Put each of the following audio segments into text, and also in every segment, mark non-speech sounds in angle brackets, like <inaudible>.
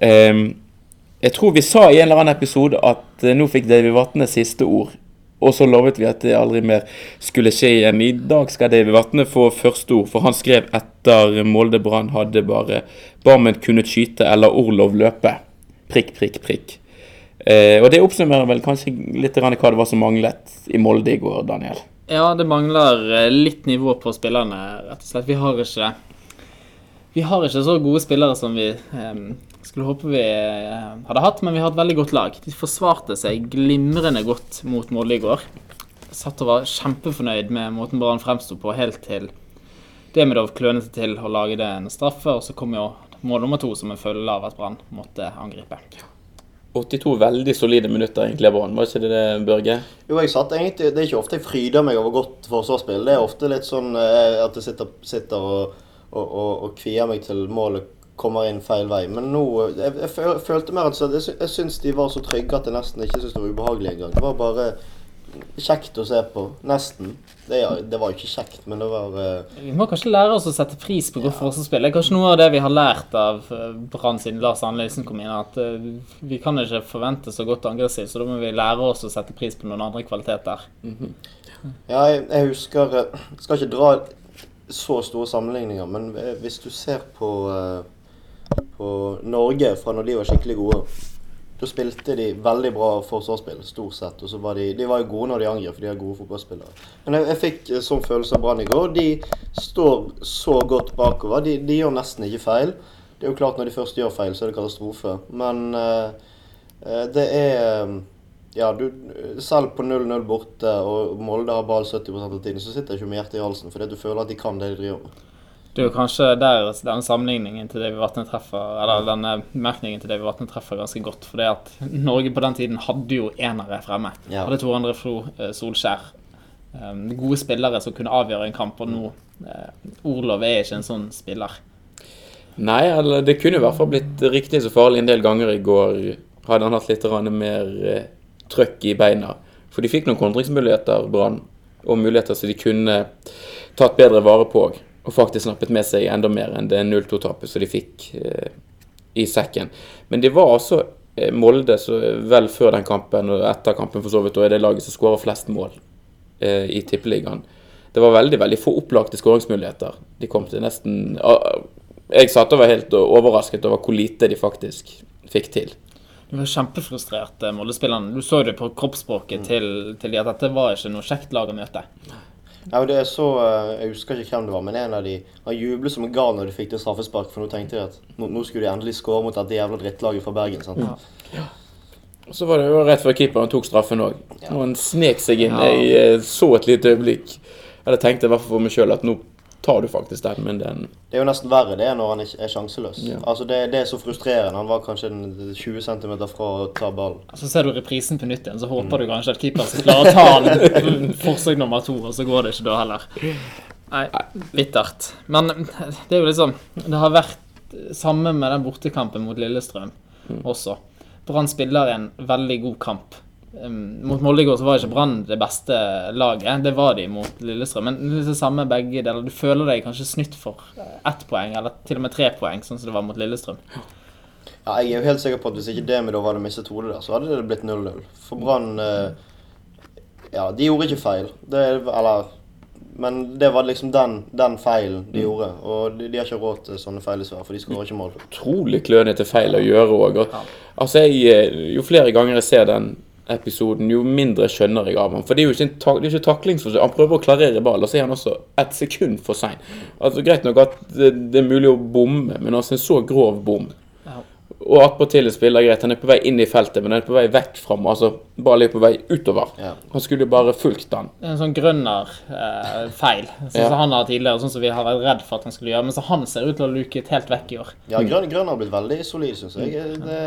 Eh, jeg tror vi sa i en eller annen episode at eh, nå fikk Davy Vatne siste ord. Og så lovet vi at det aldri mer skulle skje igjen. I dag skal Davy Vatne få første ord, for han skrev etter Molde Brann hadde bare Barmen kunnet skyte eller Orlov løpe. Prikk, prikk, prikk. Eh, og det oppsummerer vel kanskje litt hva det var som manglet i Molde i går, Daniel? Ja, det mangler eh, litt nivå på spillerne, rett og slett. Vi har ikke Vi har ikke så gode spillere som vi eh, skulle håpe vi eh, hadde hatt, men vi har et veldig godt lag. De forsvarte seg glimrende godt mot Molde i går. Satt og var kjempefornøyd med måten Brann fremsto på, helt til Demidov klønete til å lage det en straffe, og så kom jo mål nummer to som en følge av at Brann måtte angripe. 82 veldig solide minutter egentlig av Brann, var ikke det det, Børge? Jo, jeg satt egentlig, Det er ikke ofte jeg fryder meg over godt forsvarsspill. Det er ofte litt sånn eh, at jeg sitter, sitter og, og, og, og kvier meg til målet kommer inn feil vei. Men nå Jeg, jeg følte mer at jeg, jeg syns de var så trygge at jeg nesten ikke syntes det var ubehagelig engang. Det var bare kjekt å se på. Nesten. Det, det var ikke kjekt, men det var uh... Vi må kanskje lære oss å sette pris på godt ja. Det er kanskje noe av det vi har lært av eh, Brann siden Lars Anløysen kom inn. At uh, vi kan ikke forvente så godt angressiv, så da må vi lære oss å sette pris på noen andre kvaliteter. Mm -hmm. Ja, jeg, jeg husker Jeg skal ikke dra så store sammenligninger, men hvis du ser på, uh, på Norge fra når de var skikkelig gode da spilte de veldig bra forsvarsspill, stort sett. Og så var de, de var jo gode når de angrep, for de er gode fotballspillere. Men jeg, jeg fikk eh, sånn følelse av Brann i går. De står så godt bakover. De, de, gjør nesten ikke feil. Det er jo klart Når de først gjør feil, så er det katastrofe. Men uh, det er ja, du, Selv på 0-0 borte og Molde har ball 70% av tiden, så sitter jeg ikke med hjertet i halsen. Fordi du føler at de kan det de driver med. Det er jo kanskje der denne sammenligningen til Davy Vatne treffer Eller denne merkningen til Davy Vatne treffer ganske godt. For det at Norge på den tiden hadde jo enere fremme. Ja. Hadde Tor André Flo eh, Solskjær. Um, gode spillere som kunne avgjøre en kamp. Og nå uh, Orlov er ikke en sånn spiller. Nei, eller det kunne i hvert fall blitt riktig så farlig en del ganger i går. Hadde han hatt litt mer uh, trøkk i beina. For de fikk noen kontringsmuligheter, Brann. Og muligheter som de kunne tatt bedre vare på òg og faktisk snappet med seg enda mer enn det 0-2-tapet som de fikk eh, i sekken. Men det var altså eh, Molde så vel før den kampen og etter kampen for så vidt, og er det laget som skårer flest mål eh, i Tippeligaen. Det var veldig veldig få opplagte skåringsmuligheter. De kom til nesten Jeg satt og var helt overrasket over hvor lite de faktisk fikk til. Du var kjempefrustrert, eh, Molde-spillerne. Du så det på kroppsspråket mm. til, til de at dette var ikke noe kjekt lag å møte. Ja, det er så, eh, Jeg husker ikke hvem det var, men en av de Han jublet som en gal når de fikk det straffespark, for nå tenkte de at nå, nå skulle de endelig skåre mot dette jævla drittlaget fra Bergen. sant? Ja. ja. Og så var det jo rett før keeperen tok straffen òg. Ja. Og han snek seg inn. Jeg i så et lite øyeblikk. Jeg hadde tenkt i hvert fall for meg sjøl at nå tar du faktisk den, men den Det er jo nesten verre det når han er sjanseløs. Ja. Altså det, det, er så frustrerende. Han var kanskje 20 cm fra å ta ballen. Så ser du reprisen på nytt igjen, så håper mm. du kanskje at keeper skal klare å ta den <laughs> forsøk nummer to, og så går det ikke da heller. Nei, bittert. Men det er jo liksom Det har vært samme med den bortekampen mot Lillestrøm mm. også. Brann spiller en veldig god kamp mot Molde i går så var ikke Brann det beste laget. Det var de mot Lillestrøm. Men det er det samme begge deler. Du føler deg kanskje snytt for ett poeng, eller til og med tre poeng, sånn som det var mot Lillestrøm. Ja, jeg er jo helt sikker på at hvis ikke det med da hadde mistet hodet der, så hadde det blitt 0-0. For Brann eh, Ja, de gjorde ikke feil. Det, eller men det var liksom den, den feilen de mm. gjorde. Og de, de, har ikke råd til sånne feil dessverre, for de skårer ikke mål. Utrolig klønete feil å gjøre òg. Ja. Altså, jeg, jo flere ganger jeg ser den episoden, jo mindre skjønner jeg av ham. For det er jo ikke, tak, ikke taklingsforsøk. Han prøver å klarere ball, og så er han også ett sekund for sein. Altså, greit nok at det, det, er mulig å bomme, men altså en så grov bom ja. Og attpåtil spiller greit. Han er på vei inn i feltet, men han er på vei vekk fram. Altså, ballen er på vei utover. Ja. Han skulle jo bare fulgt den. En sånn grønner-feil, eh, sånn ja. som han har tidligere, sånn som vi har vært redd for at han skulle gjøre. Men så han ser ut til å ha luket helt vekk i år. Ja, grønner har blitt veldig solid, syns jeg. Det,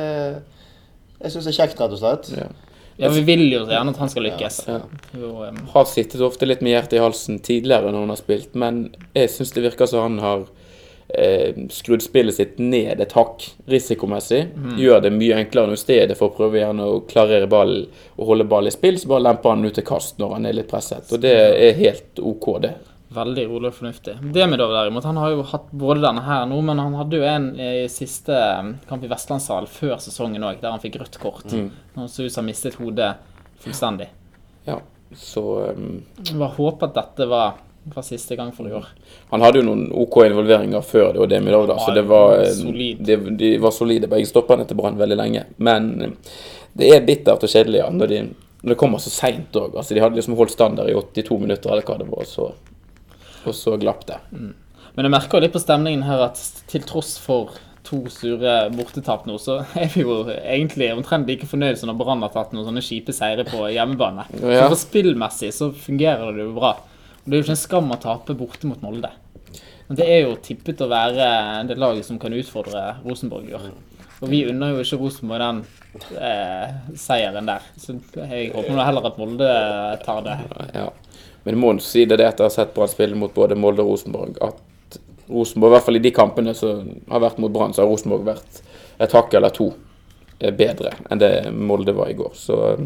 jeg syns det er kjekt, rett og slett. Ja. Ja, vi vil jo gjerne at han skal lykkes. Ja, ja. Jo, um... Har sittet ofte litt med hjertet i halsen tidligere når han har spilt, men jeg syns det virker som han har eh, skrudd spillet sitt ned et hakk risikomessig. Mm. Gjør det mye enklere nå i stedet for å prøve gjerne å klarere ballen og holde ball i spill, så bare lemper han ut til kast når han er litt presset. Og det er helt OK, det. Veldig rolig og fornuftig. Demidov derimot, han har jo hatt både denne her nå, men han hadde jo en i siste um, kamp i Vestlandssalen før sesongen òg, der han fikk rødt kort. Mm. Han så ut som han mistet hodet fullstendig. Ja, så um, Jeg bare håper at dette var, var siste gang for i år. Han hadde jo noen OK involveringer før det og Demidov, da, så det var, eh, solid. de, de var solide begge stopperne til Brann veldig lenge. Men eh, det er bittert og kjedelig ja, når, de, når det kommer så seint òg. Altså, de hadde liksom holdt standard i 82 minutter eller hva det var, så, og så glapp det. Men jeg merker litt på stemningen her at til tross for to sure bortetap nå, så <laughs> er vi jo egentlig omtrent like fornøyd som når Brann har tatt noen sånne kjipe seire på hjemmebane. Ja. Så spillmessig så fungerer det jo bra. Og det er jo ikke en skam å tape borte mot Molde. Men det er jo tippet å være det laget som kan utfordre Rosenborg i år. Og vi unner jo ikke Rosenborg den eh, seieren der. Så jeg håper nå heller at Molde tar det. Ja. Men jeg må si det, det at jeg har sett Brann spille mot både Molde og Rosenborg, at Rosenborg, i hvert fall i de kampene som har vært mot Brann, så har Rosenborg vært et hakk eller to eh, bedre enn det Molde var i går. Så eh,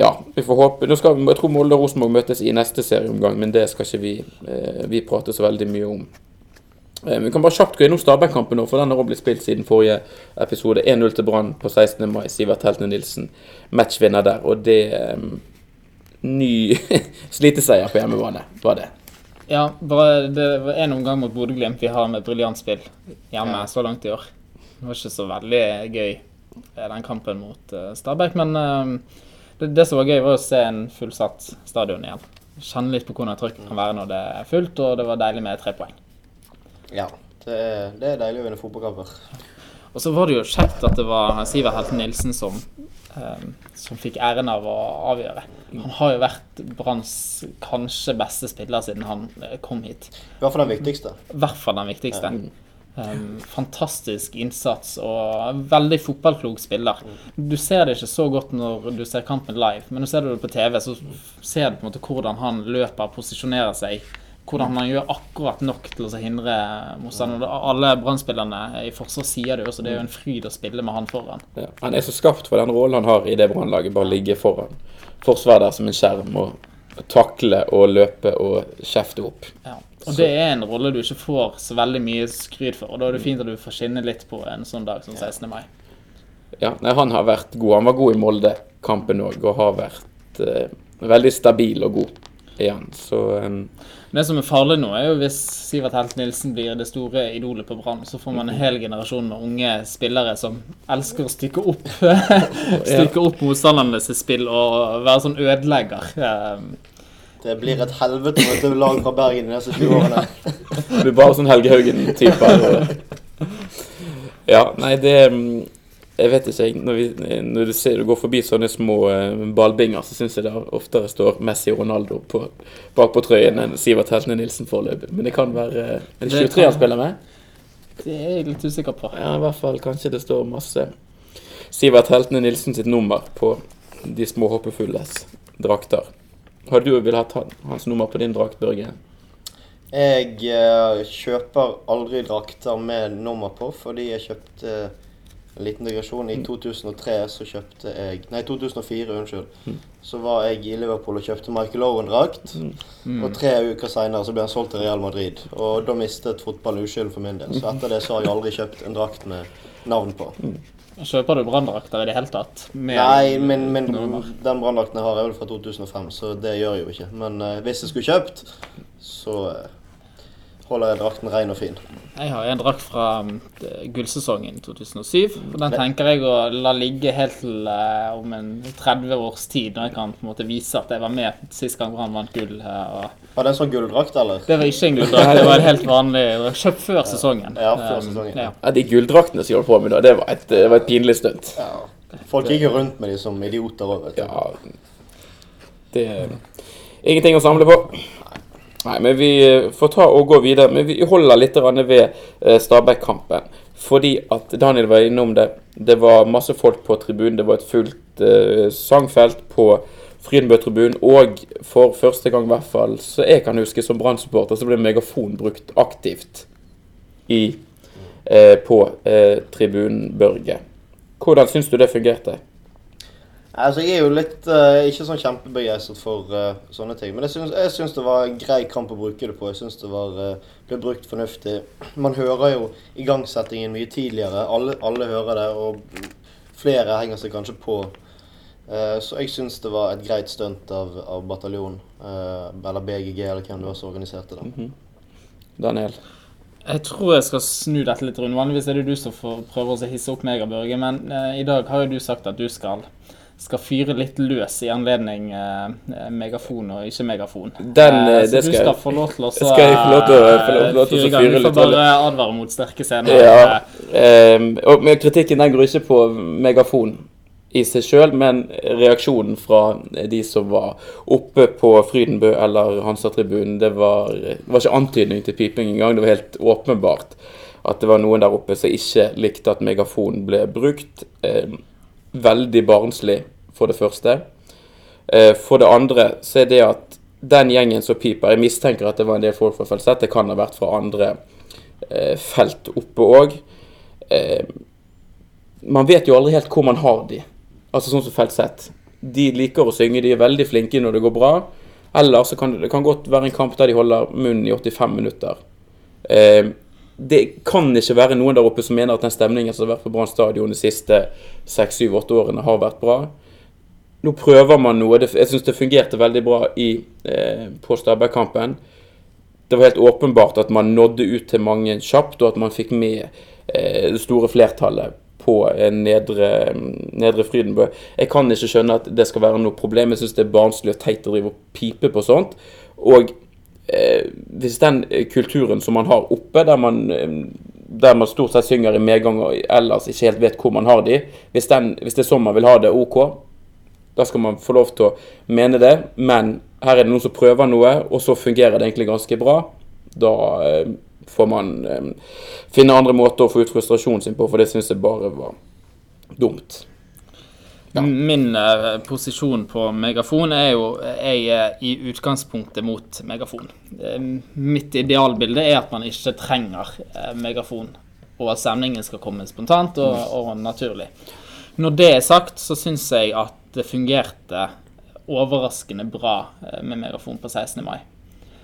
ja, vi får håpe Nå skal, Jeg tror Molde og Rosenborg møtes i neste serieomgang, men det skal ikke vi, eh, vi prate så veldig mye om. Vi kan bare kjapt gå innom Stabæk-kampen for den har også blitt spilt siden forrige episode. 1-0 til Brann på 16. mai. Sivert Heltene Nilsen matchvinner der. Og det Ny <laughs> sliteseier på hjemmebane, var det. Ja, bare det var en omgang mot Bodø-Glimt vi har med briljantspill hjemme Ja. så langt i år. Det var ikke så veldig gøy, eh, den kampen mot uh, Stabæk. Men uh, det, det som var gøy, var å se en fullsatt stadion igjen. Kjenne litt på hvordan trykket kan være når det er fullt, og det var deilig med tre poeng. Ja. Det er, det er deilig å vinne fotballkamper. Og så var det jo kjekt at det var Sivert Helten Nilsen som, som fikk æren av å avgjøre. Han har jo vært Branns kanskje beste spiller siden han eh, kom hit. I hvert fall den viktigste. I hvert fall den viktigste. Um, fantastisk innsats og veldig fotballklok spiller. Du ser det ikke så godt når du ser kampen live, men når du ser det på TV, så ser du på en måte hvordan han løper, posisjonerer seg. Hvordan han gjør akkurat nok til å hindre motstanderen. Alle Brann-spillerne i forsvar sier det jo også, det er jo en fryd å spille med han foran. Ja, han er så skapt for den rollen han har i det brannlaget. Bare ligge foran forsvaret der som en skjerm og takle og løpe og kjefte opp. Ja. Og det er en rolle du ikke får så veldig mye skryt for, og da er det fint at du får skinne litt på en sånn dag som 16. mai. Ja, nei, han har vært god. Han var god i Molde-kampen òg, og har vært eh, veldig stabil og god igjen. Så eh, Det som er farlig nå, er jo hvis Sivert Helt Nilsen blir det store idolet på Brann, så får man en hel generasjon med unge spillere som elsker å stykke opp <laughs> Stykke opp motstandernes spill og være sånn ødelegger. Um, Det blir et helvete å møte lag fra Bergen de neste 20 årene. det blir bare sånn Helge Haugen-type. Ja, nei, det mm, Jeg vet ikke. Når, vi, når du ser du går forbi sånne små eh, ballbinger, så syns jeg det oftere står Messi og Ronaldo på, bak på trøyen enn Sivert Heltene Nilsen foreløpig. Men det kan være en det Det 23 han spiller med? det er jeg litt usikker på. Ja, i hvert fall. Kanskje det står masse Sivert Heltene Nilsen sitt nummer på de små hoppefulles drakter. Har du villet hatt hans nummer på din drakt, Børge? Jeg eh, kjøper aldri drakter med nummer på, fordi jeg kjøpte en liten digresjon. I 2003 så kjøpte jeg Nei, 2004, unnskyld. Så var jeg i Liverpool og kjøpte Michael Owen-drakt. Og tre uker seinere så ble han solgt til Real Madrid. Og da mistet fotballen uskylden for min del. Så etter det så har jeg aldri kjøpt en drakt med navn på. Kjøper du branndrakter i det hele tatt? Med- Nei, men, men den branndrakten jeg har, er vel fra 2005, så det gjør jeg jo ikke. Men uh, hvis jeg skulle kjøpt, så eh, holder jeg drakten ren og fin. Jeg har en drakt fra um, gullsesongen 2007. og Den tenker jeg å la ligge helt til uh, om en 30 års tid, når jeg kan på en måte vise at jeg var med sist gang han vant gull. Uh, og Var det en sånn gulldrakt, eller? det var ikke en gulldrakt, det var en helt vanlig det var Kjøpt før sesongen. Ja, før Um, ja. Ja, De gulldraktene som jeg holdt på med da, det var et, det var et pinlig stunt. Ja. Folk gikk jo rundt med de som idioter òg, vet du. Ja Det er ingenting å samle på. Nei, men vi eh, får ta og gå videre. Men vi holder litt ved eh, Stabæk-kampen. Fordi at Daniel var innom det. Det var masse folk på tribunen. Det var et fullt uh, sangfelt på Frydenbø-tribunen. Og for første gang, i hvert fall, så jeg kan huske som Brann-supporter, så ble megafon brukt aktivt i, uh, på uh, tribunen Børge. Hvordan syns du det fungerte? Altså, Jeg er jo litt uh, ikke sånn kjempebegeistret for uh, sånne ting. Men jeg syns, jeg syns det var en grei kamp å bruke det på. Jeg syns det var, uh, ble brukt fornuftig. Man hører jo igangsettingen mye tidligere. Alle, alle hører det, og flere henger seg kanskje på. Eh, så jeg syns det var et greit stunt av, av bataljon, eh, eller BGG, eller hvem det var som organiserte det. Daniel. Jeg tror jeg skal snu dette litt rundt. Vanligvis er det du som får prøve å hisse opp meg, og Børge, men i dag har jo du sagt at du skal, skal fyre litt løs i anledning eh, megafon og ikke megafon. Den, Eh, eh, så du skal skal få lov til å skal jeg få lov til å- <laughs> eh, lov- til å fyre litt. fyre Du får bare advare mot sterke scener. Ja, eh, og kritikken den går ikke på megafon i seg sjøl, men reaksjonen fra de som var oppe på Frydenbø eller Hansa-tribunen, det var, det var ikke antydning til piping engang. Det var helt åpenbart at det var noen der oppe som ikke likte at megafon ble brukt. Eh, veldig barnslig, for det første. Eh, for det andre så er det at den gjengen som piper Jeg mistenker at det var en del folk fra Felset. Det kan ha vært fra andre eh, felt oppe òg. Eh, man vet jo aldri helt hvor man har de. Altså sånn som Felset. De liker å synge, de er veldig flinke når det går bra. Eller så kan det, det kan godt være en kamp der de holder munnen i 85 minutter. Det kan ikke være noen der oppe som mener at den stemningen som har vært på Brann stadion de siste 6-7-8 årene, har vært bra. Nå prøver man noe. Jeg syns det fungerte veldig bra i, eh, på Stabæk-kampen. Det var helt åpenbart at man nådde ut til mange kjapt, og at man fikk med eh, det store flertallet på eh, nedre, nedre Frydenbø. Jeg kan ikke skjønne at det skal være noe problem. Jeg syns det er barnslig og teit å drive og pipe på sånt. Og hvis den eh, kulturen som man har oppe, der man, eh, der man stort sett synger i medgang og ellers ikke helt vet hvor man har de, hvis, den, hvis det er sånn man vil ha det, OK. Da skal man få lov til å mene det, men her er det noen som prøver noe, og så fungerer det egentlig ganske bra. Da eh, får man eh, finne andre måter å få ut frustrasjonen sin på, for det syns jeg bare var dumt. Ja. Min uh, posisjon på megafon er jo Jeg er i utgangspunktet mot megafon. Uh, mitt idealbilde er at man ikke trenger uh, megafon, og at stemningen skal komme spontant og, og naturlig. Når det er sagt, så syns jeg at det fungerte overraskende bra med megafon på 16. mai.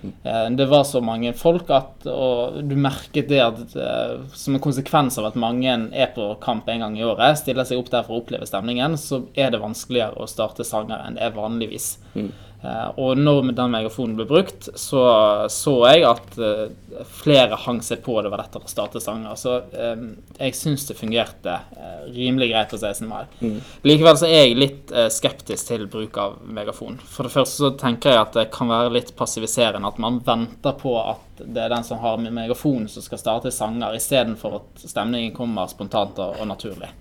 Eh, Det var så mange folk at Og du merket det at eh, som en konsekvens av at mange er på kamp en gang i året, stiller seg opp der for å oppleve stemningen, så er det vanskeligere å starte sanger enn det er vanligvis. Eh, Og når den megafonen ble brukt, så så jeg at eh, flere hang seg på det var dette å starte sanger. Så eh, jeg syns det fungerte eh, rimelig greit på 16. Mm. Likevel så er jeg litt eh, skeptisk til bruk av megafon. For det første så tenker jeg at det kan være litt passiviserende at man venter på at det er den som har megafonen som skal starte sanger, istedenfor at stemningen kommer spontant og, naturlig.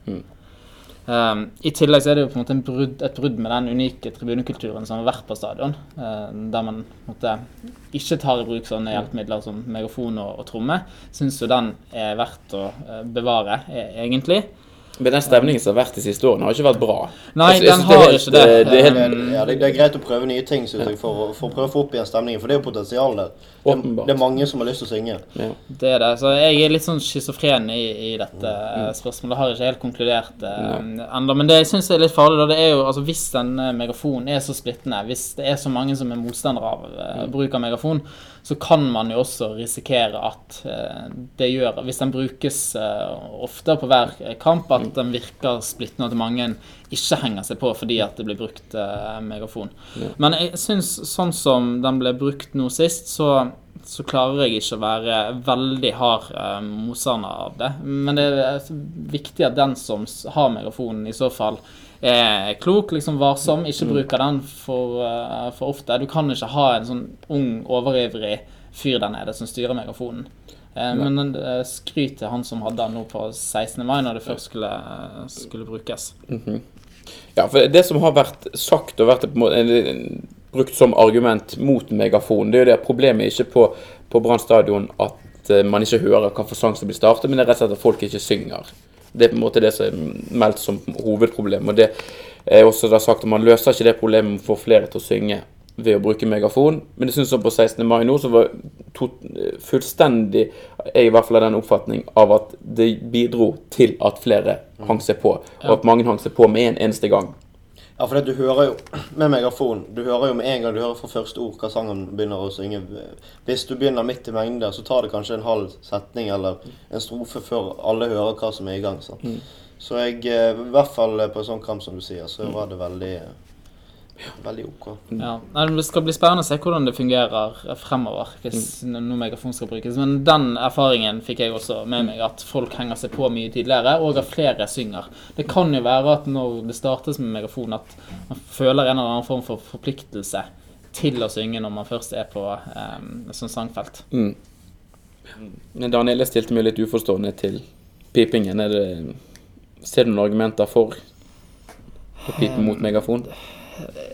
Um, I tillegg så er det jo på en måte en brudd, et brudd med den unike tribunekulturen som har vært på stadion, Uh, der man måte ikke tar i bruk sånne hjelpemidler som megafon og, og tromme. Syns jo den er verdt å eh, bevare, e egentlig. Men den stemningen som har vært de siste årene, har ikke vært bra. Nei, altså, den har ikke det. Det, Det er helt Ja, det, det er greit å prøve nye ting synes jeg, for, for å prøve å få opp igjen stemningen, for det er jo potensial der. Det, det er mange som har lyst til å synge. ja. Det er det. Så jeg er litt sånn schizofren i, i dette mm. spørsmålet. Har ikke helt konkludert uh, ennå. Men det jeg syns er litt farlig, da, det er jo altså hvis den eh, megafonen er så splittende, hvis det er så mange som er motstandere av eh, bruk av megafon, så kan man jo også risikere at eh, det gjør Hvis den brukes eh, ofte på hver kamp, at den virker splittende, og at mange ikke henger seg på fordi at det blir brukt eh, megafon. Men jeg syns sånn som den ble brukt nå sist, så så klarer jeg ikke å være veldig hard motstander av det. Men det er viktig at den som har megafonen, i så fall er klok, liksom varsom, ikke bruker den for, uh, for ofte. Du kan ikke ha en sånn ung, overivrig fyr der nede som styrer megafonen. Eh, men uh, skryt til han som hadde den nå på 16. mai, når det først skulle, eh, skulle brukes. Ja, for det som har vært sagt og vært på en måte, brukt som argument mot megafon, det er jo det problemet ikke på, på Brann stadion at man ikke hører hva for sang som blir startet, men det er rett og slett at folk ikke synger. Det er på en måte det som er meldt som hovedproblem. Og det er også da sagt at man løser ikke det problemet med å få flere til å synge ved å bruke megafon. Men jeg syns på 16. mai nå så var to, fullstendig Jeg i hvert fall av den oppfatning av at det bidro til at flere hang seg på, og at mange hang seg på med en eneste gang. Ja, for det du hører jo med megafon Du hører jo med en gang du hører fra første ord hva sangen begynner å synge. Hvis du begynner midt i mengde, så tar det kanskje en halv setning eller en strofe før alle hører hva som er i gang. sant? Så jeg, eh, i hvert fall på en sånn kamp som du sier, så var det veldig Veldig OK. Ja. Nei, Det skal bli spennende å se hvordan det fungerer fremover hvis Mm. når megafon skal brukes. Men den erfaringen fikk jeg også med meg, at folk henger seg på mye tidligere, og at flere synger. Det kan jo være at når det startes med megafon, at man føler en eller annen form for forpliktelse til å synge når man først er på um, et sånt sangfelt. Mm. Daniel, jeg stilte meg litt uforstående til pipingen. Er det, ser du noen argumenter for å pipe mot megafon?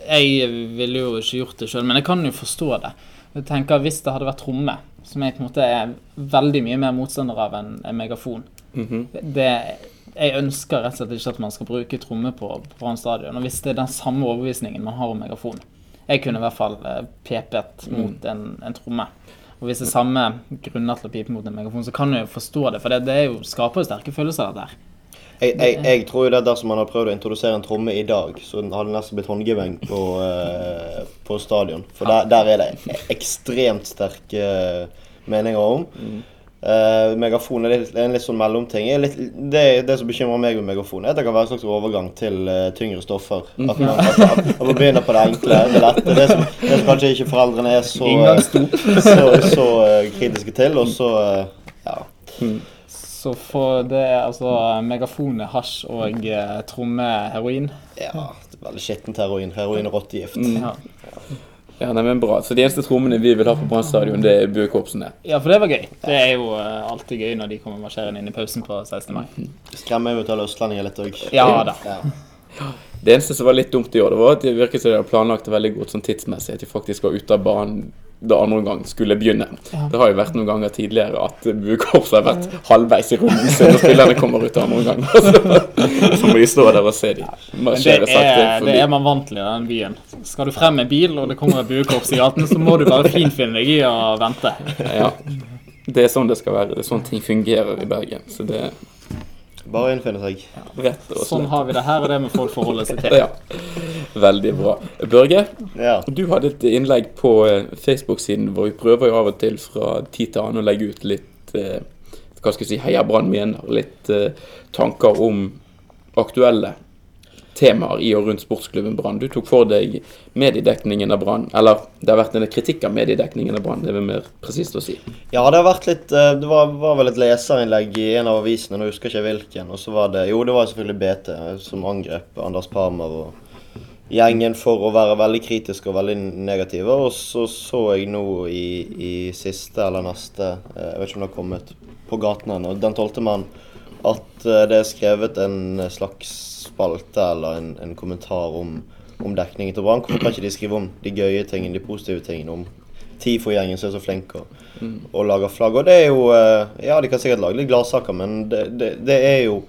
Jeg ville jo ikke gjort det sjøl, men jeg kan jo forstå det. Jeg tenker Hvis det hadde vært tromme, som jeg på en måte er veldig mye mer motstander av enn en megafon Mhm. det, Jeg ønsker rett og slett ikke at man skal bruke tromme på Brann stadion. Og hvis det er den samme overbevisningen man har om megafon Jeg kunne i hvert fall eh, pepet mot en, en tromme. Og hvis det er samme grunner til å pipe mot en megafon, så kan jeg jo forstå det. For det, det jo, skaper jo sterke følelser, dette her. Jeg, jeg, jeg tror jo det dersom man hadde prøvd å introdusere en tromme i dag, så hadde det nesten blitt håndgeveng på, uh, på stadion. For der, der er det ekstremt sterke meninger om. Eh, megafon er, litt, er en litt sånn mellomting. Litt, det, det som bekymrer meg med megafon, er at det kan være en slags overgang til uh, tyngre stoffer. At man, at, at, at man begynner på det enkle, det lette. Det som, det som kanskje ikke foreldrene er så, så, så eh, kritiske til. Og så eh, ja. Så for det er altså megafone, hasj og eh, tromme heroin. ja. Det er veldig skittent heroin. Heroin og rottegift. Ja. Ja, nei, men bra. Så de eneste trommene vi vil ha på Brann stadion, det er buekorpsene. Ja, for det var gøy. Det er jo eh, alltid gøy når de kommer marsjerende inn i pausen på 16. mai. Skremmer eventuelle østlendinger litt òg. Ja da. Ja. Det eneste som var litt dumt i år, det var at det virket som de hadde planlagt det veldig godt sånn tidsmessig, at de faktisk var ute av banen da andre omgang skulle begynne. Det har jo vært noen ganger tidligere at buekorpset har vært halvveis i runden siden spillerne kommer ut av andre omgang. <laughs> Så, så må de stå der og se de Men det marsjere sakte er, det er man vant til i den byen. Skal du frem med bil, og det kommer et buekorps i gaten, så må du bare finfinne deg i å vente. Ja. Det er sånn det skal være. Det er sånn ting fungerer i Bergen. Så det Bare innfinne seg. rett og Sånn har vi det her, og det vi folk forholde seg til. <laughs> Ja. Veldig bra. Børge, Ja. du hadde et innlegg på eh, Facebook-siden hvor Vi prøver jo av og til fra tid til annen å legge ut litt eh, hva skal jeg si, Heia Brann mener. Litt eh, tanker om aktuelle temaer i og rundt sportsklubben Brann. Du tok for deg mediedekningen av Brann. Eller det har vært en kritikk av mediedekningen av Brann, det er vel mer presist å si. Ja, det har vært litt eh, Det var, var vel et leserinnlegg i en av avisene, nå husker jeg ikke hvilken. Og så var det Jo, det var selvfølgelig BT som angrep Anders Parmer og gjengen for å være veldig kritiske og veldig negative. Og så så jeg nå i, i siste eller neste eh, Jeg vet ikke om det har kommet på gaten ennå. Den tolvte mann. At eh, det er skrevet en slags spalte eller en, en kommentar om, om dekningen til Brann. Hvorfor kan ikke de skrive om de gøye tingene, de positive tingene? Om TIFO-gjengen som er så flink og, og lager flagg. Og det er jo eh, Ja, de kan sikkert lage litt gladsaker, men det, det, det er jo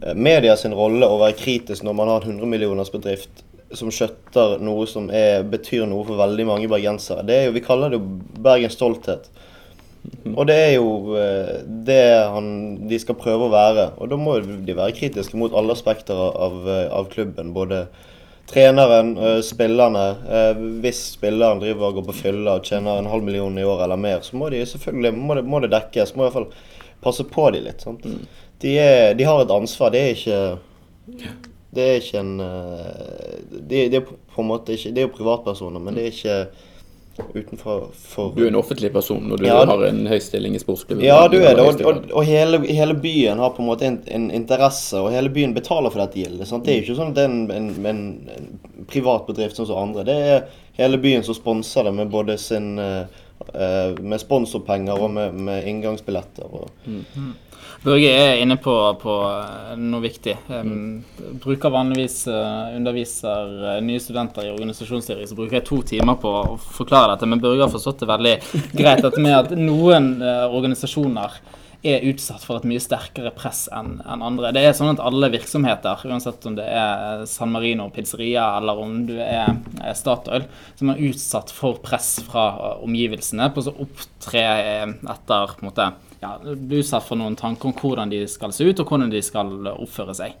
eh, media sin rolle å være kritisk når man har en 100 millioners bedrift som skjøtter noe som er, betyr noe for veldig mange bergensere. Det er jo, Vi kaller det jo Bergens stolthet. Og det er jo eh, det han, de skal prøve å være. Og da må de være kritiske mot alle aspekter av, av klubben. Både treneren, eh, spillerne. Eh, Hvis spilleren driver og går på fylla og tjener en halv million i år eller mer, så må de må det, må det dekkes. Må i hvert fall passe på de litt. Sant? De, er, de har et ansvar. Det er ikke Det er ikke en De, de er på en måte ikke Det er jo privatpersoner, men det er ikke utenfor for Du er en offentlig person når du Ja, har en høy stilling i sportsklubben. ja, du er det. Og, og, og hele, hele byen har på en måte en, en interesse, og hele byen betaler for dette gildet. Sant? Det er jo ikke sånn at det er en, en, en, en privat bedrift sånn som andre. Det er hele byen som sponser det med både sin eh, eh, Med sponsorpenger og med, med inngangsbilletter. Og, Børge er inne på, på eh, noe viktig. Um, bruker vanligvis uh, underviser uh, nye studenter i organisasjonsstyring, så bruker jeg to timer på å forklare dette. Men Børge har forstått det veldig greit. Dette med at noen uh, organisasjoner er utsatt for et mye sterkere press enn en andre. Det er sånn at alle virksomheter, uansett om det er San Marino pizzeria eller om du er Statoil, som er utsatt for press fra omgivelsene på å opptre etter på en måte, ja, bli utsatt for noen tanker om hvordan de skal se ut og hvordan de skal oppføre seg.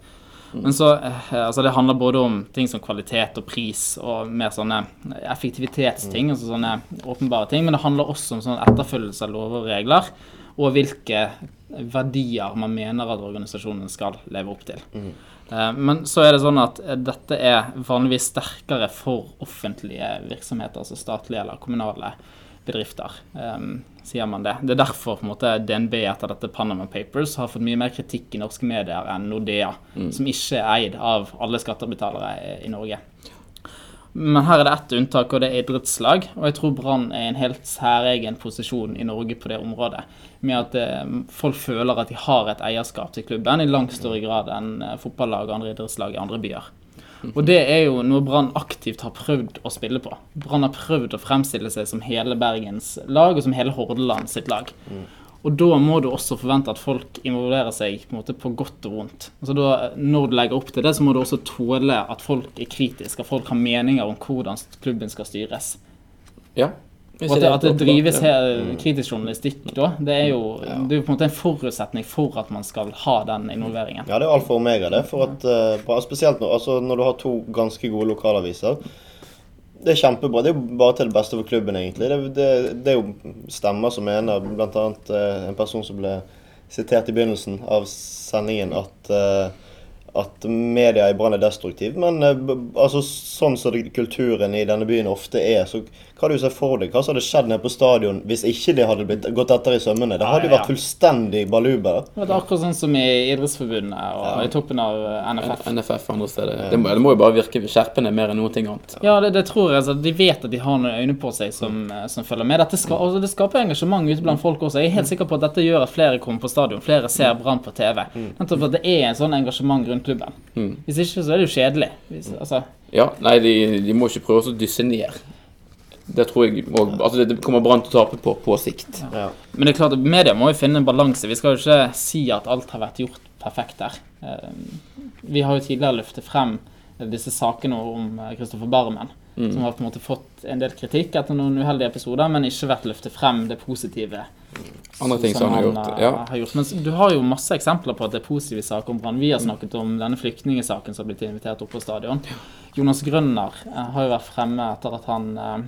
Men så, eh, altså Det handler både om ting som kvalitet og pris og mer sånne effektivitetsting, altså sånne åpenbare ting, men det handler også om sånn etterfølgelse av lover og regler, og hvilke verdier man mener at organisasjonen skal leve opp til. Mm. Men så er det sånn at eh, dette er vanligvis sterkere for offentlige virksomheter, altså statlige eller kommunale bedrifter, Um, sier man det. Det er derfor på en måte, DNB etter dette Panama Papers har fått mye mer kritikk i norske medier enn Nordea, som ikke er eid av alle skattebetalere i- Norge. Men her er det ett unntak, og det er idrettslag. Og jeg tror Brann er i en helt særegen posisjon i Norge på det området. Med at eh, folk føler at de har et eierskap til klubben i langt større grad enn eh, fotballag og andre idrettslag i andre byer. Og det er jo noe Brann aktivt har prøvd å spille på. Brann har prøvd å fremstille seg som hele Bergens lag, og som hele Hordaland sitt lag. Og da må du også forvente at folk involverer seg på, måte, på godt og vondt. Altså da, når du legger opp til det, så må du også tåle at folk er kritiske, at folk har meninger om hvordan klubben skal styres. Ja. Og at det, at det drives her kritisk journalistikk da, det er jo det er på en måte en forutsetning for at man skal ha den involveringen. Ja, det er alfa og omega, det. For at, eh, Spesielt når, altså, når du har to ganske gode lokalaviser. Det er kjempebra. Det er jo bare til det beste for klubben, egentlig. Det, det, det er jo stemmer som mener, bl.a. Uh, en person som ble sitert i begynnelsen av sendingen, at eh, at media i Brann er destruktiv. Men eh, altså, sånn som det- kulturen i denne byen ofte er, så kan du sett for deg hva hadde skjedd nede på stadion hvis ikke de hadde blitt gått etter i sømmene. Det hadde jo Ja, ja, vært fullstendig baluba. Det er akkurat sånn som i Idrettsforbundet og i toppen av eh, NFF. NFF andre steder. Det må, det må jo bare virke skjerpende mer enn noe annet. Ja, det, det tror jeg. Altså, de vet at de har noen øyne på seg som, eh, som følger med. Dette skal, altså, det skaper engasjement ute blant folk også. Jeg er helt sikker på at dette gjør at flere kommer på stadion. Flere ser Brann på TV. Nettopp at det er en sånn engasjement rundt klubben. Hvis ikke så er det jo kjedelig. Hvis, altså, Ja, nei, de, de må ikke prøve å dysse ned. Det tror jeg òg altså det kommer Brann til å tape på på sikt. Ja. Men det er klart media må jo finne en balanse. Vi skal jo ikke si at alt har vært gjort perfekt der. Eh, Vi har jo tidligere løftet frem disse sakene om Kristoffer Barmen. Som har på en måte fått en del kritikk etter noen uheldige episoder, men ikke vært løftet frem det positive. Andre ting som han har gjort. eh, Ja. har gjort. Men du har jo masse eksempler på at det er positive saker om Brann. Vi har snakket om denne flyktningesaken som har blitt invitert opp på stadion. Jonas Grønner eh, har jo vært fremme etter at han eh,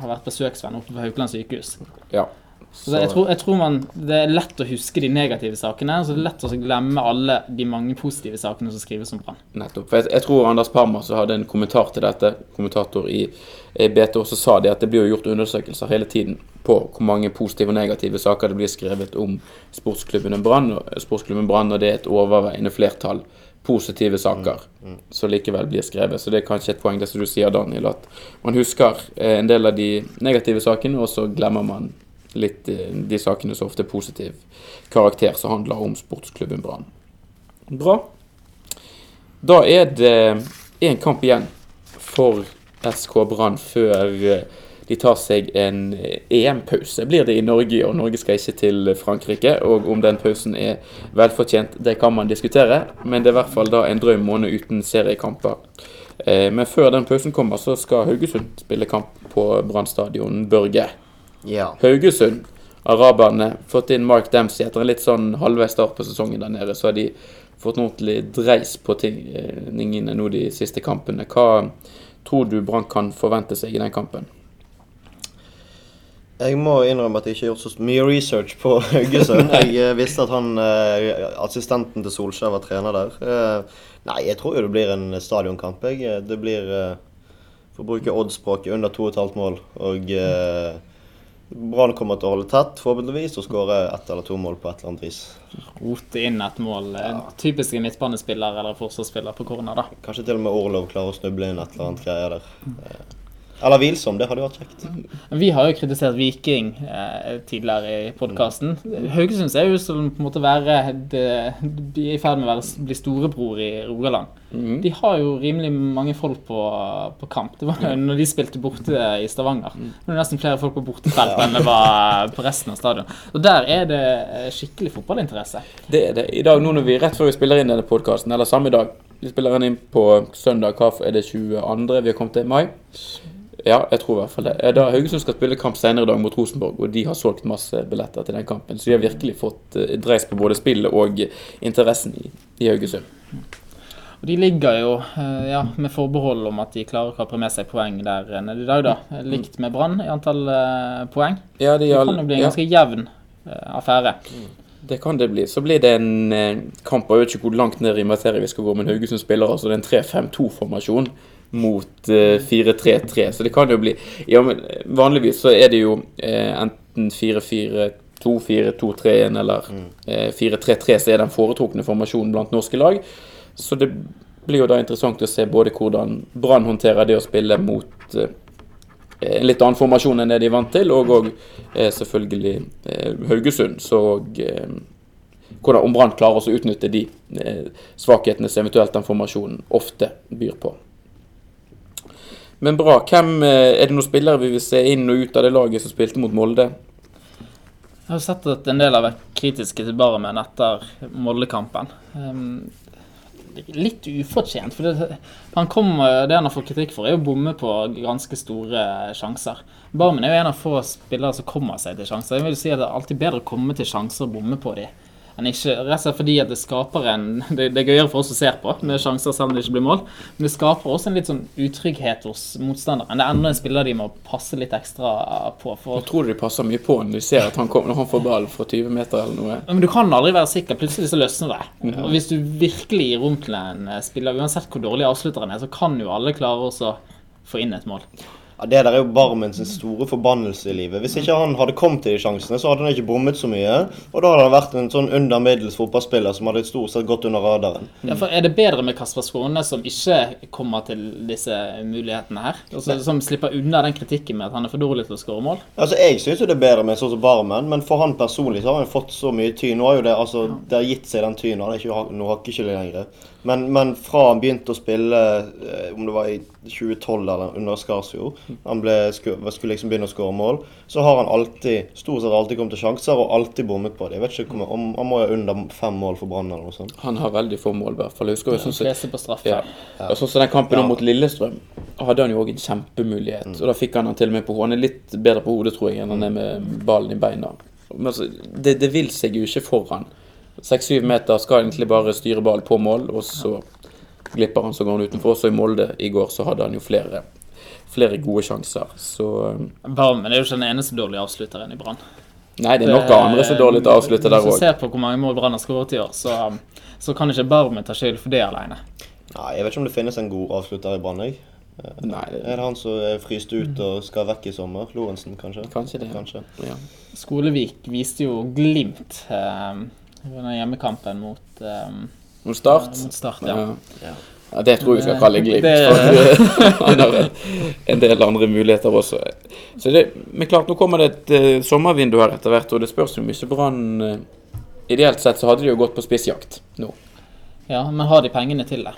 har vært besøksvenn oppe på Haukeland sykehus. ja. Så jeg, tror, jeg tror man, Det er lett å huske de negative sakene, så det er lett å glemme alle de mange positive sakene som skrives om Brann. Nettopp. For jeg, jeg tror Anders Parma som hadde en kommentar til dette, kommentator i i BT, også sa det at det blir gjort undersøkelser hele tiden på hvor mange positive og negative saker det blir skrevet om sportsklubben Brann, og- sportsklubben Brann, og det er et overveiende flertall positive saker som likevel blir skrevet. Så det er kanskje et poeng, det som du sier, Daniel, at man husker eh, en del av de negative sakene, og så glemmer man litt eh, de sakene som ofte er positiv karakter, som handler om sportsklubben Brann. Bra. Da er det én kamp igjen for SK Brann før eh, de tar seg en eh, EM-pause. Blir det i Norge, og Norge skal ikke til Frankrike. Og om den pausen er velfortjent, det kan man diskutere, men det er i hvert fall da en drøy måned uten seriekamper. Men før den pausen kommer, så skal Haugesund spille kamp på Brann stadion Børge. Ja. Haugesund. Araberne fått inn Mark Dempsey etter en litt sånn halvveis start på sesongen der nede. Så har de fått en ordentlig dreis på tingene nå de siste kampene. Hva tror du Brann kan forvente seg i den kampen? Jeg må innrømme at jeg ikke har gjort så mye research på <laughs> Haugesund. Jeg eh, visste at han, eh, assistenten til Solskjær var trener der. Eh, nei, jeg tror jo det blir en stadionkamp. Eh, Det blir, eh, for å bruke oddspråket, under 2,5 mål. Og eh, Brann kommer til å holde tett, forhåpentligvis, og skåre ett eller to mål på et eller annet vis. Rote inn et mål. Ja. Typisk en midtbanespiller eller forsvarsspiller på corner, da. Kanskje til og med Orlov klarer å snuble inn et eller annet greier der. Eller Hvilsom, det hadde vært kjekt. Vi har jo kritisert Viking eh, tidligere i podkasten. Haugesund ser jo ut som på en måte være det, De er i ferd med å være, bli storebror i Rogaland. De har jo rimelig mange folk på, på kamp. Det var jo når de spilte borte i Stavanger. Det var nesten flere folk på bortefelt enn det var på resten av stadion. Og der er det eh, skikkelig fotballinteresse. Det er det. I dag, nå når vi rett før vi spiller inn denne podkasten, eller samme dag Vi spiller den inn på søndag. Hva er det 22. vi har kommet til? Mai? Ja, jeg tror i hvert fall det. Eh, Da Haugesund skal spille kamp senere i dag mot Rosenborg, og de har solgt masse billetter til den kampen, så de har virkelig fått eh, dreis på både spillet og interessen i, i Haugesund. Og de ligger jo eh, ja, med forbehold om at de klarer å kapre med seg poeng der nede i dag, da. Likt med Brann i antall poeng. Ja, de Det kan jo bli en ja. ganske jevn eh, affære. Det kan det bli. Så blir det en kamp. Jeg vet ikke hvor langt ned i materie vi skal gå, men Haugesund spiller altså det er en 3-5-2-formasjon mot eh, 4-3-3. Så det kan jo bli Ja, men eh, vanligvis så er det jo eh, enten 4-4-2, 4-2-3-1 eller eh, 4-3-3 som er den foretrukne formasjonen blant norske lag. Så det blir jo da interessant å se både hvordan Brann håndterer det å spille mot eh, en litt annen formasjon enn det de er vant til, og eh, selvfølgelig eh, Haugesund. Så eh, hvordan, om Brann klarer å utnytte de eh, svakhetene som eventuelt den formasjonen ofte byr på. Men bra. Hvem, eh, er det noen spillere vi vil se inn og ut av det laget som spilte mot Molde? Jeg har sett at en del har vært kritiske til Barmen etter Molde-kampen. Um, litt ufortjent. For det, han kom, det han har fått kritikk for, er å bomme på ganske store sjanser. Barmen er jo en av få spillere som kommer seg til sjanser. Jeg vil si at Det er alltid bedre å komme til sjanser og bomme på dem. Enn ikke, Rett og slett fordi at det skaper en <laughs> Det, det er gøyere for oss å se på med sjanser selv om det ikke blir mål. Men det skaper også en litt sånn utrygghet hos motstanderen. Det er enda en spiller de må passe litt ekstra på. for Jeg tror de passer mye på når de ser at han kommer når han får ball fra 20 meter eller noe. Men du kan aldri være sikker. Plutselig så løsner det. Og hvis du virkelig gir rom til en eh, spiller, uansett hvor dårlig avslutteren er, så kan jo alle klare å få inn et mål. Ja, Det der er jo Barmen sin store forbannelse i livet. Hvis ikke han hadde kommet til de sjansene, så hadde han ikke bommet så mye. Og da hadde han vært en sånn under middels fotballspiller som hadde stort sett gått under radaren. Ja, for Er det bedre med Kasper Skåne, som ikke kommer til disse mulighetene her? Altså, som slipper unna den kritikken med at han er for dårlig til å skåre mål? Altså, Jeg syns det er bedre med sånn som Barmen, men for han personlig så har han fått så mye tyn. Nå har jo det altså, det har gitt seg den tynen. Han er ikke ha- noe hakkekylling lenger. Men, men fra han begynte å spille, eh, om det var i 2012 eller under Skarsfjord, han ble, skulle, skulle liksom begynne å skåre mål, så har han alltid, stort sett alltid kommet til sjanser og alltid bommet på det. Jeg vet ikke om Han må jo ha under fem mål for Brann eller noe sånt. Han har veldig få mål, i hvert fall. Jeg husker jo sånn som ja. Ja. så, sånn som den kampen Ja. mot Lillestrøm, hadde han jo òg en kjempemulighet. Og da fikk han han til og med på hodet. Han er litt bedre på hodet, tror jeg, enn han er med ballen i beina. Men altså, det, det vil seg jo ikke foran. Seks-syv meter skal egentlig bare styre ball på mål, og så glipper han, så går han utenfor. Så i Molde i går så hadde han jo flere, flere gode sjanser. Så Barmen er jo ikke den eneste dårlige avslutteren i Brann. Nei, det er nok andre som er dårlig til å avslutte der Hvis du ser på hvor mange mål Brann har skåret i år, så, så kan ikke Barmen ta skyld for det alene. Nei, Jeg vet ikke om det finnes en god avslutter i Brann. jeg. Nei, det Er det han som er fryst ut og skal vekk i sommer? Lorentzen, kanskje? Kanskje det. Kanskje. Ja. Skolevik viste jo glimt eh, hjemmekampen mot, um, Mot start. mot Start. Ja. Ja. ja, det tror jeg vi skal kalle glimt. Han <laughs> har en del andre muligheter også. Så det, men klart, nå kommer det et eh, sommervindu her etter hvert, og det spørs jo om ikke Brann eh, Ideelt sett så hadde de jo gått på spissjakt nå. ja, men har de pengene til det?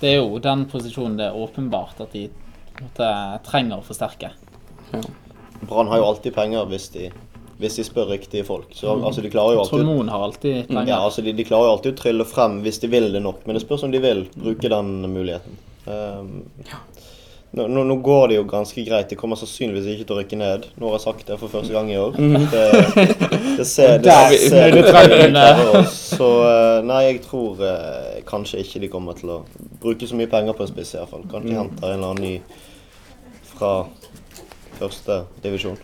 Det er jo den posisjonen det er åpenbart at de måtte, trenger å forsterke. Ja. Brann har jo alltid penger hvis de, hvis de spør riktige folk. Så altså, de klarer jo alltid Tror har alltid penger. Ja, altså de, de klarer jo alltid å trylle frem hvis de vil det nok, men det spørs om de vil bruke den muligheten. Um, nå, nå, nå går det jo ganske greit. De kommer sannsynligvis ikke til å rykke ned. Nå har jeg sagt det for første gang i år. Det, det ser, <laughs> det Der ser er det. Så eh, nei, jeg tror eh, kanskje ikke de kommer til å bruke så mye penger på en spiss, fall. Kanskje de henter en eller annen ny fra første divisjon.